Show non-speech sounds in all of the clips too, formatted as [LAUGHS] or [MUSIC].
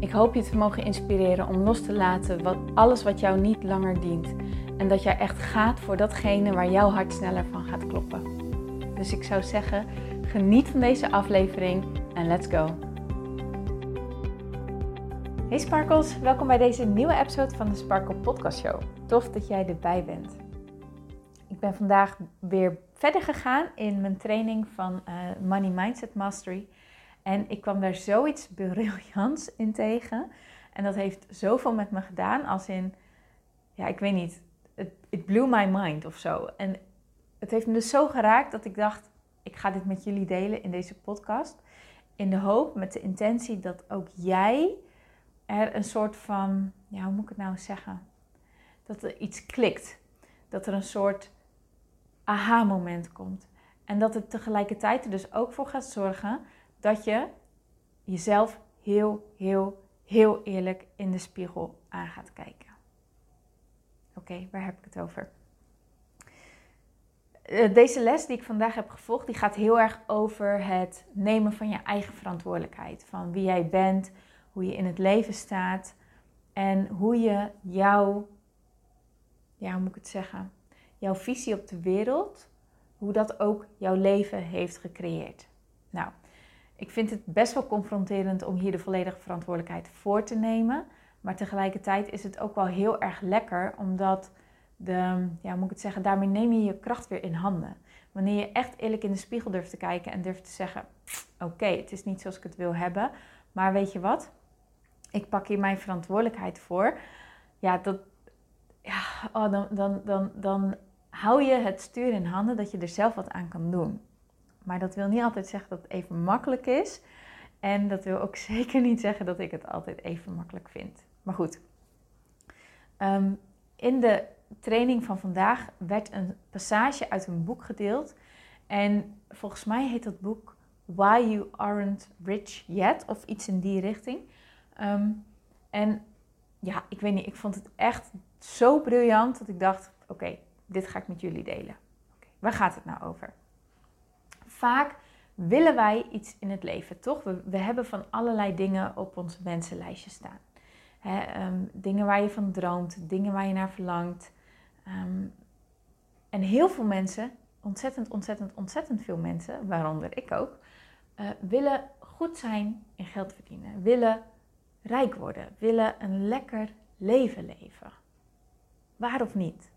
Ik hoop je te mogen inspireren om los te laten wat, alles wat jou niet langer dient. En dat jij echt gaat voor datgene waar jouw hart sneller van gaat kloppen. Dus ik zou zeggen, geniet van deze aflevering en let's go. Hey Sparkles, welkom bij deze nieuwe episode van de Sparkle Podcast Show. Tof dat jij erbij bent. Ik ben vandaag weer verder gegaan in mijn training van uh, Money Mindset Mastery. En ik kwam daar zoiets briljants in tegen. En dat heeft zoveel met me gedaan als in, ja, ik weet niet, it, blew my mind of zo. En het heeft me dus zo geraakt dat ik dacht, ik ga dit met jullie delen in deze podcast. In de hoop, met de intentie dat ook jij er een soort van, ja, hoe moet ik het nou zeggen? Dat er iets klikt. Dat er een soort aha-moment komt. En dat het tegelijkertijd er dus ook voor gaat zorgen dat je jezelf heel, heel, heel eerlijk in de spiegel aan gaat kijken. Oké, waar heb ik het over? Eh, deze les die ik vandaag heb gevolgd, die gaat heel erg over het nemen van je eigen verantwoordelijkheid. Van wie jij bent, hoe je in het leven staat en hoe je jouw, ja, hoe moet ik het zeggen, jouw visie op de wereld, hoe dat ook jouw leven heeft gecreëerd. Nou, ik vind het best wel confronterend om hier de volledige verantwoordelijkheid voor te nemen. Maar tegelijkertijd is het ook wel heel erg lekker, omdat de, ja, moet ik het zeggen, daarmee neem je je kracht weer in handen. Wanneer je echt eerlijk in de spiegel durft te kijken en durft te zeggen: Oké, het is niet zoals ik het wil hebben, maar weet je wat? Ik pak hier mijn verantwoordelijkheid voor. Ja, dat, ja oh, dan, dan, dan, dan hou je het stuur in handen dat je er zelf wat aan kan doen. Maar dat wil niet altijd zeggen dat het even makkelijk is. En dat wil ook [LAUGHS] zeker niet zeggen dat ik het altijd even makkelijk vind. Maar goed. Ehm, in de training van vandaag werd een passage uit een boek gedeeld. En volgens mij heet dat boek Why You Aren't Rich Yet. Of iets in die richting. Ehm, en ja, ik weet niet. Ik vond het echt zo briljant dat ik dacht: oké, dit ga ik met jullie delen. Okay, waar gaat het nou over? Vaak willen wij iets in het leven, toch? We, we hebben van allerlei dingen op ons wensenlijstje staan. Ehm, dingen waar je van droomt, dingen waar je naar verlangt. Ehm, en heel veel mensen, ontzettend, ontzettend, ontzettend veel mensen, waaronder ik ook, uh, willen goed zijn in geld verdienen, willen rijk worden, willen een lekker leven leven. Waar of niet?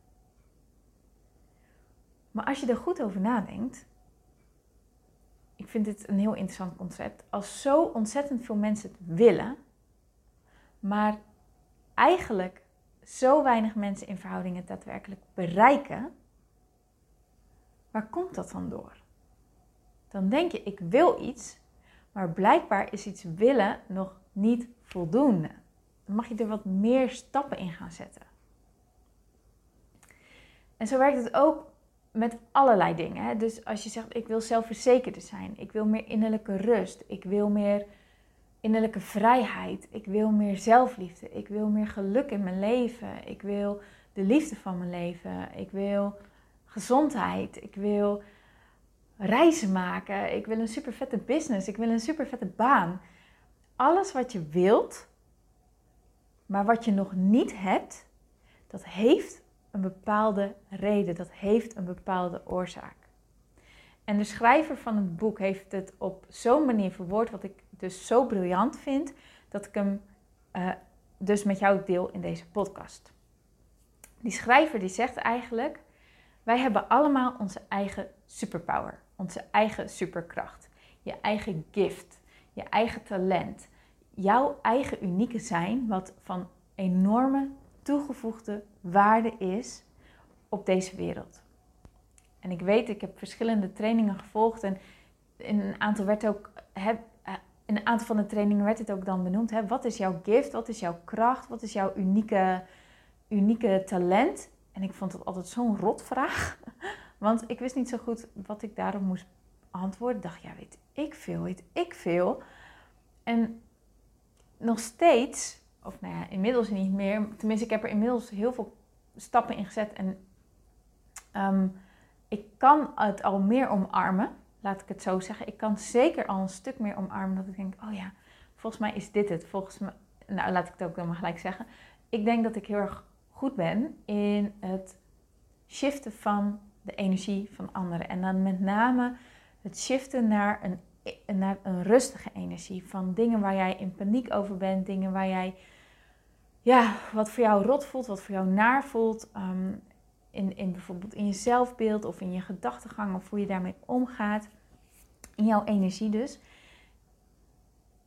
Maar als je er goed over nadenkt, vind dit een heel interessant concept. Als zo ontzettend veel mensen het willen, maar eigenlijk zo weinig mensen in verhoudingen daadwerkelijk bereiken, waar komt dat dan door? Dan denk je, ik wil iets, maar blijkbaar is iets willen nog niet voldoende. Dan mag je er wat meer stappen in gaan zetten. En zo werkt het ook met allerlei dingen. Hè? Dus als je zegt, ik wil zelfverzekerder zijn, ik wil meer innerlijke rust, ik wil meer innerlijke vrijheid, ik wil meer zelfliefde, ik wil meer geluk in mijn leven, ik wil de liefde van mijn leven, ik wil gezondheid, ik wil reizen maken, ik wil een super vette business, ik wil een super vette baan. Alles wat je wilt, maar wat je nog niet hebt, dat heeft een bepaalde reden, dat heeft een bepaalde oorzaak. En de schrijver van het boek heeft het op zo'n manier verwoord, wat ik dus zo briljant vind, dat ik hem uh, dus met jou deel in deze podcast. Die schrijver die zegt eigenlijk, wij hebben allemaal onze eigen superpower, onze eigen superkracht, je eigen gift, je eigen talent, jouw eigen unieke zijn, wat van enorme toegevoegde waarde is op deze wereld. En ik weet, ik heb verschillende trainingen gevolgd en in een aantal werd ook, heb, in een aantal van de trainingen werd het ook dan benoemd. Hè? Wat is jouw gift? Wat is jouw kracht? Wat is jouw unieke, unieke talent? En ik vond het altijd zo'n rotvraag. [LAUGHS] Want ik wist niet zo goed wat ik daarop moest antwoorden. Dacht, ja, weet ik veel, weet ik veel. En nog steeds, of nou ja, inmiddels niet meer. Tenminste, ik heb er inmiddels heel veel stappen in gezet. En ehm, ik kan het al meer omarmen laat ik het zo zeggen. Ik kan zeker al een stuk meer omarmen dat ik denk, oh ja, volgens mij is dit het. Volgens mij, nou laat ik het ook maar gelijk zeggen. Ik denk dat ik heel erg goed ben in het shiften van de energie van anderen. En dan met name het shiften naar een, naar een rustige energie. Van dingen waar jij in paniek over bent, dingen waar jij, ja, wat voor jou rot voelt, wat voor jou naar voelt. Ehm, in, in bijvoorbeeld in je zelfbeeld of in je gedachtegang of hoe je daarmee omgaat. In jouw energie dus.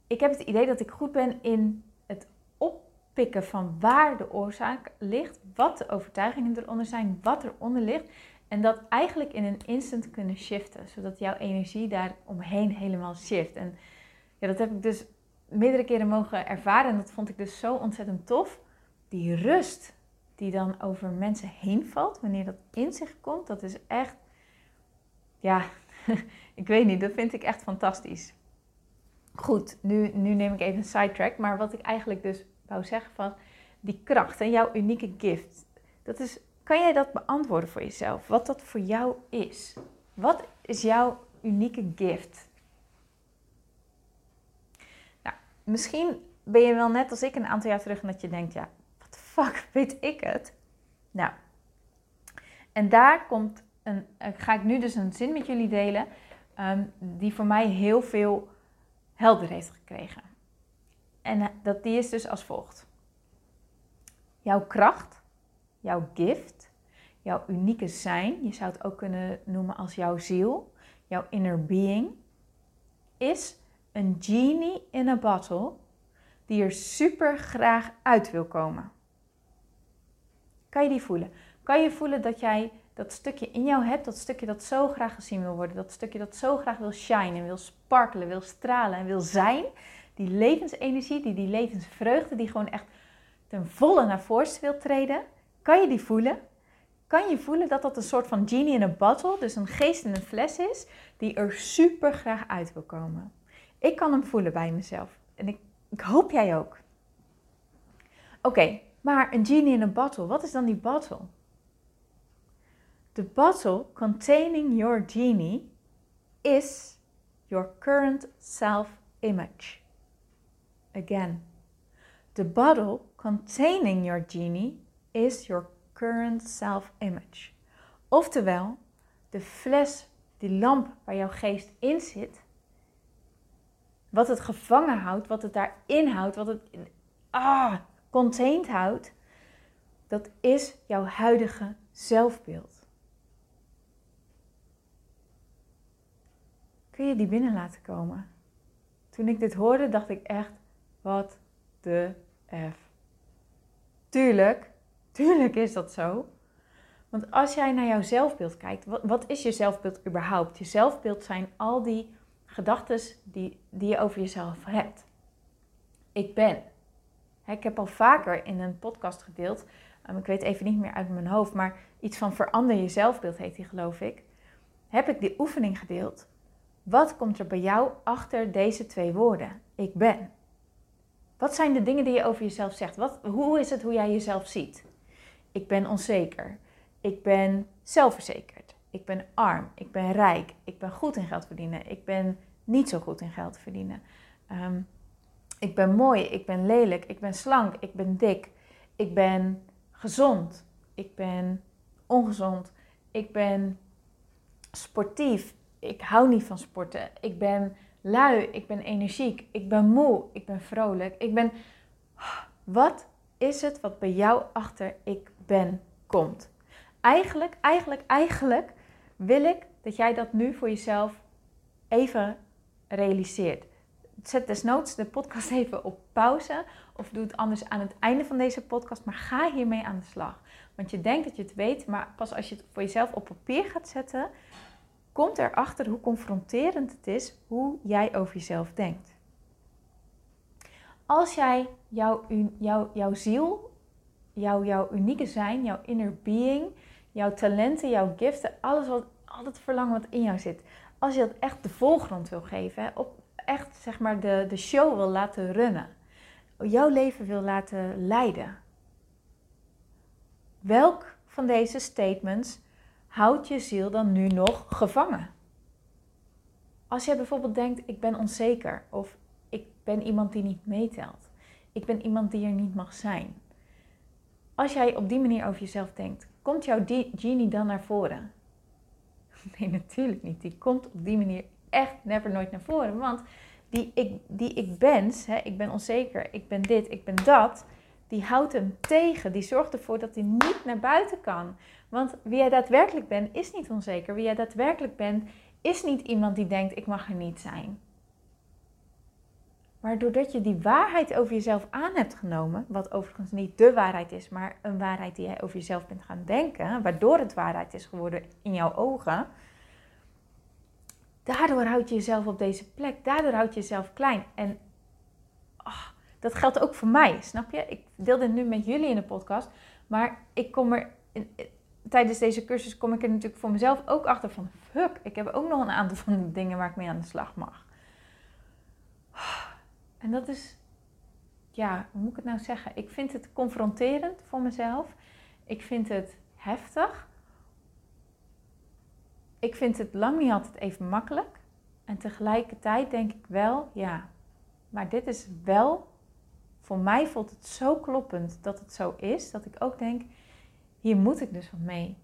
Ik heb het idee dat ik goed ben in het oppikken van waar de oorzaak ligt, wat de overtuigingen eronder zijn, wat eronder ligt. En dat eigenlijk in een instant kunnen shiften, zodat jouw energie daar omheen helemaal shift. En ja, dat heb ik dus meerdere keren mogen ervaren en dat vond ik dus zo ontzettend tof. Die rust die dan over mensen heen valt, wanneer dat in zich komt, dat is echt, ja, [LAUGHS] ik weet niet, dat vind ik echt fantastisch. Goed, nu, nu neem ik even een sidetrack, maar wat ik eigenlijk dus wou zeggen van die kracht en jouw unieke gift, dat is, kan jij dat beantwoorden voor jezelf? Wat dat voor jou is? Wat is jouw unieke gift? Nou, misschien ben je wel net als ik een aantal jaar terug en dat je denkt, ja, fuck [LAUGHS] weet ik het? Nou, en daar komt een, uh, ga ik nu dus een zin met jullie delen um, die voor mij heel veel helder heeft gekregen. En uh, dat, die is dus als volgt. Jouw kracht, jouw gift, jouw unieke zijn, je zou het ook kunnen noemen als jouw ziel, jouw inner being, is een genie in a bottle die er super graag uit wil komen. Kan je die voelen? Kan je voelen dat jij dat stukje in jou hebt, dat stukje dat zo graag gezien wil worden, dat stukje dat zo graag wil shinen, wil sparkelen, wil stralen en wil zijn? Die levensenergie, die, die levensvreugde, die gewoon echt ten volle naar voren wil treden. Kan je die voelen? Kan je voelen dat dat een soort van genie in a bottle, dus een geest in een fles is, die er super graag uit wil komen? Ik kan hem voelen bij mezelf. En ik, ik hoop jij ook. Oké, maar een genie in a bottle, wat is dan die bottle? The bottle containing your genie is your current self-image. Again, the bottle containing your genie is your current self-image. Oftewel, de fles, die lamp waar jouw geest in zit, wat het gevangen houdt, wat het daarin houdt, wat het. Ah, contained houdt, dat is jouw huidige zelfbeeld. Kun je die binnen laten komen? Toen ik dit hoorde, dacht ik echt, wat de F. Tuurlijk, tuurlijk is dat zo. Want als jij naar jouw zelfbeeld kijkt, wat, is je zelfbeeld überhaupt? Je zelfbeeld zijn al die gedachten die, die je over jezelf hebt. Ik ben. Ik heb al vaker in een podcast gedeeld, um, ik weet even niet meer uit mijn hoofd, maar iets van verander je zelfbeeld heet die geloof ik. Heb ik die oefening gedeeld? Wat komt er bij jou achter deze twee woorden? Ik ben. Wat zijn de dingen die je over jezelf zegt? Wat, hoe is het hoe jij jezelf ziet? Ik ben onzeker. Ik ben zelfverzekerd. Ik ben arm. Ik ben rijk. Ik ben goed in geld verdienen. Ik ben niet zo goed in geld verdienen. Um, ik ben mooi, ik ben lelijk, ik ben slank, ik ben dik, ik ben gezond, ik ben ongezond, ik ben sportief, ik hou niet van sporten, ik ben lui, ik ben energiek, ik ben moe, ik ben vrolijk, ik ben. Wat is het wat bij jou achter ik ben komt? Eigenlijk, eigenlijk, eigenlijk wil ik dat jij dat nu voor jezelf even realiseert zet desnoods de podcast [LAUGHS] even op pauze. Of doe het anders aan het einde van deze podcast. Maar ga hiermee aan de slag. Want je denkt dat je het weet, maar pas als je het voor jezelf op papier gaat zetten, komt erachter hoe confronterend het is hoe jij over jezelf denkt. Als jij jouw, jouw, jouw ziel, jouw, jouw unieke zijn, jouw inner being, jouw talenten, jouw giften, alles wat, al het verlangen wat in jou zit, als je dat echt de voorgrond wil geven, op, echt zeg maar de, de show wil laten runnen, jouw leven wil laten leiden. Welk van deze statements houdt je ziel dan nu nog gevangen? Als jij bijvoorbeeld denkt, ik ben onzeker of ben iemand die niet meetelt. Ik ben iemand die er niet mag zijn. Als jij op die manier over jezelf denkt, komt jouw genie dan naar voren? [LAUGHS] Nee, natuurlijk niet. Die komt op die manier echt never nooit naar voren. Want die ik, die ik ben, hè, ik ben onzeker, ik ben dit, ik ben dat, die houdt hem tegen. Die zorgt ervoor dat hij niet naar buiten kan. Want wie jij daadwerkelijk bent, is niet onzeker. Wie jij daadwerkelijk bent, is niet iemand die denkt: ik mag er niet zijn. Maar doordat je die waarheid over jezelf aan hebt genomen, wat overigens niet de waarheid is, maar een waarheid die jij over jezelf bent gaan denken, waardoor het waarheid is geworden in jouw ogen, daardoor houd je jezelf op deze plek, daardoor houd je jezelf klein. En oh, dat geldt ook voor mij, snap je? Ik deel dit nu met jullie in de podcast, maar ik kom er tijdens deze cursus kom ik er natuurlijk voor mezelf ook achter van, fuck, ik heb ook nog een aantal van die dingen waar ik mee aan de slag mag. En dat is, ja, hoe moet ik het nou zeggen? Ik vind het confronterend voor mezelf. Ik vind het heftig. Ik vind het lang niet altijd even makkelijk. En tegelijkertijd denk ik wel, ja, maar dit is wel, voor mij voelt het zo kloppend dat het zo is, dat ik ook denk, hier moet ik dus wat mee.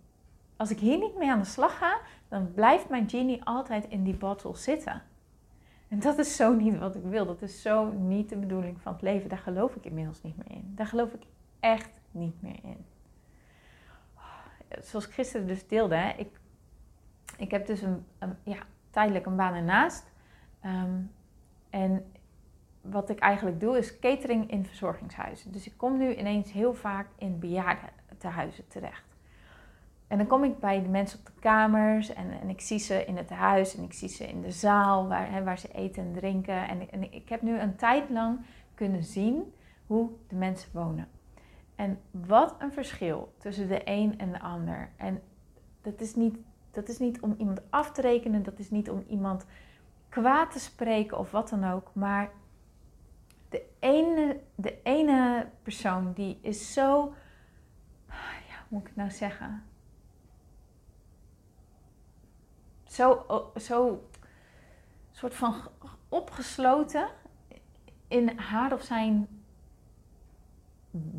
Als ik hier niet mee aan de slag ga, dan blijft mijn genie altijd in die bottle zitten. En dat is zo niet wat ik wil. Dat is zo niet de bedoeling van het leven. Daar geloof ik inmiddels niet meer in. Daar geloof ik echt niet meer in. Zoals ik gisteren dus deelde, hè, ik, ik heb dus een, ja, tijdelijk een baan ernaast. Ehm, en wat ik eigenlijk doe is catering in verzorgingshuizen. Dus ik kom nu ineens heel vaak in bejaardentehuizen terecht. En dan kom ik bij de mensen op de kamers en, en ik zie ze in het huis en ik zie ze in de zaal waar, hè, waar ze eten en drinken. En, en ik heb nu een tijd lang kunnen zien hoe de mensen wonen. En wat een verschil tussen de een en de ander. En dat is niet, dat is niet om iemand af te rekenen, dat is niet om iemand kwaad te spreken of wat dan ook. Maar de ene, de ene persoon die is zo, ja, hoe moet ik het nou zeggen? Zo, zo soort van opgesloten in haar of zijn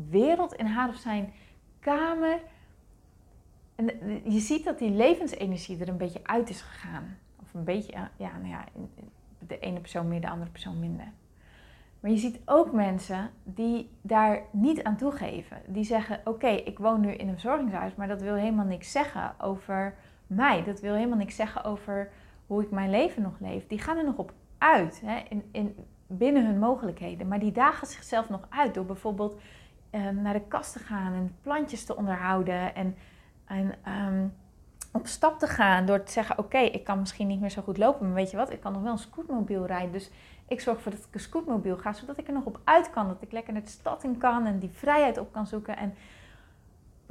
wereld, in haar of zijn kamer. En je ziet dat die levensenergie er een beetje uit is gegaan. Of een beetje, ja, nou ja, de ene persoon meer, de andere persoon minder. Maar je ziet ook mensen die daar niet aan toegeven. Die zeggen: Oké, ik woon nu in een verzorgingshuis, maar dat wil helemaal niks zeggen over mij. Dat wil helemaal niks zeggen over hoe ik mijn leven nog leef. Die gaan er nog op uit, hè, in, in, binnen hun mogelijkheden. Maar die dagen zichzelf nog uit door bijvoorbeeld ehm, naar de kast te gaan en plantjes te onderhouden en, en ehm, op stap te gaan. Door te zeggen: Oké, ik kan misschien niet meer zo goed lopen, maar weet je wat, ik kan nog wel een scootmobiel rijden. Dus ik zorg ervoor dat ik een scootmobiel ga, zodat ik er nog op uit kan. Dat ik lekker naar de stad in kan en die vrijheid op kan zoeken. En,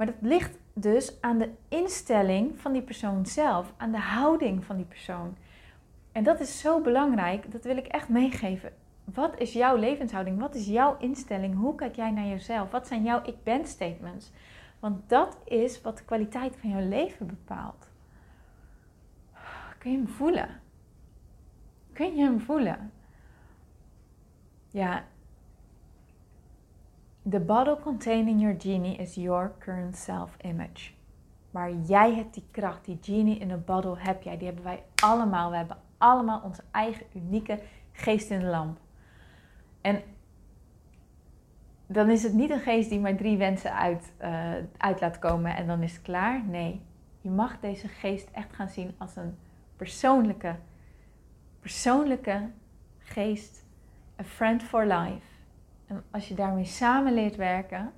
maar dat ligt dus aan de instelling van die persoon zelf, aan de houding van die persoon. En dat is zo belangrijk, dat wil ik echt meegeven. Wat is jouw levenshouding? Wat is jouw instelling? Hoe kijk jij naar jezelf? Wat zijn jouw ik ben statements? Want dat is wat de kwaliteit van jouw leven bepaalt. Kun je hem voelen? Kun je hem voelen? Ja, The bottle containing your genie is your current self-image. Maar jij hebt die kracht, die genie in een bottle heb jij. Die hebben wij allemaal. We hebben allemaal onze eigen unieke geest in de lamp. En dan is het niet een geest die maar drie wensen uit, uh, uit laat komen en dan is het klaar. Nee, je mag deze geest echt gaan zien als een persoonlijke, persoonlijke geest. A friend for life. En als je daarmee samen leert werken,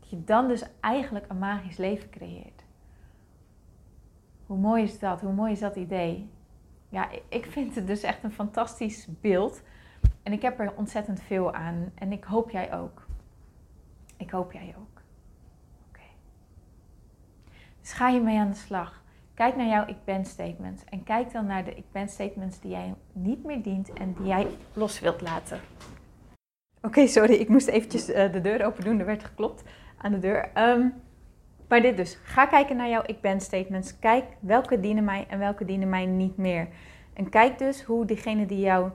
dat je dan dus eigenlijk een magisch leven creëert. Hoe mooi is dat? Hoe mooi is dat idee? Ja, ik vind het dus echt een fantastisch beeld. En ik heb er ontzettend veel aan. En ik hoop jij ook. Ik hoop jij ook. Oké. Dus ga je mee aan de slag. Kijk naar jouw ik ben statements. En kijk dan naar de ik ben statements die jij niet meer dient en die jij los wilt laten. Oké, sorry, ik moest eventjes uh, de deur open doen. Er werd geklopt aan de deur. Um, maar dit dus. Ga kijken naar jouw ik ben statements. Kijk welke dienen mij en welke dienen mij niet meer. En kijk dus hoe degene die jou,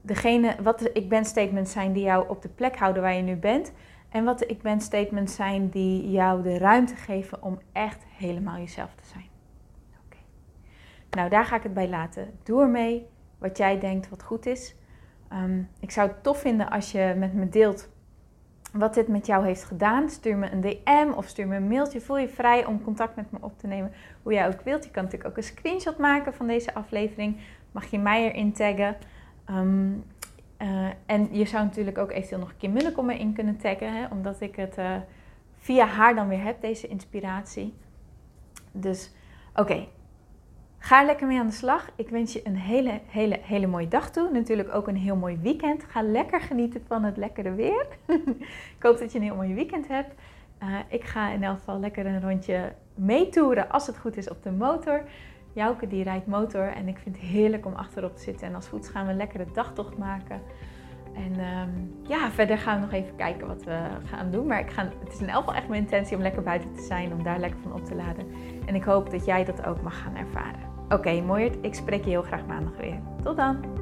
degene, wat de ik ben statements zijn die jou op de plek houden waar je nu bent. En wat de ik ben statements zijn die jou de ruimte geven om echt helemaal jezelf te zijn. Oké. Nou, daar ga ik het bij laten. Doe ermee wat jij denkt wat goed is. Um, ik zou het tof vinden als je met me deelt wat dit met jou heeft gedaan. Stuur me een DM of stuur me een mailtje. Voel je vrij om contact met me op te nemen. Hoe jij ook wilt. Je kan natuurlijk ook een screenshot maken van deze aflevering. Mag je mij erin taggen. Ehm, eh, en je zou natuurlijk ook eventueel nog Kim Munnekom erin kunnen taggen. Hè, omdat ik het uh, via haar dan weer heb, deze inspiratie. Dus oké, Ga lekker mee aan de slag. Ik wens je een hele, hele, hele mooie dag toe. Natuurlijk ook een heel mooi weekend. Ga lekker genieten van het lekkere weer. [LAUGHS] ik hoop dat je een heel mooi weekend hebt. Uh, ik ga in elk geval lekker een rondje meetoeren als het goed is op de motor. Jouke die rijdt motor en ik vind het heerlijk om achterop te zitten. En als goed gaan we een lekkere dagtocht maken. En um, ja, verder gaan we nog even kijken wat we gaan doen. Maar ik ga, het is in elk geval echt mijn intentie om lekker buiten te zijn. Om daar lekker van op te laden. En ik hoop dat jij dat ook mag gaan ervaren. Oké, okay. Ik spreek je heel graag maandag weer. Tot dan!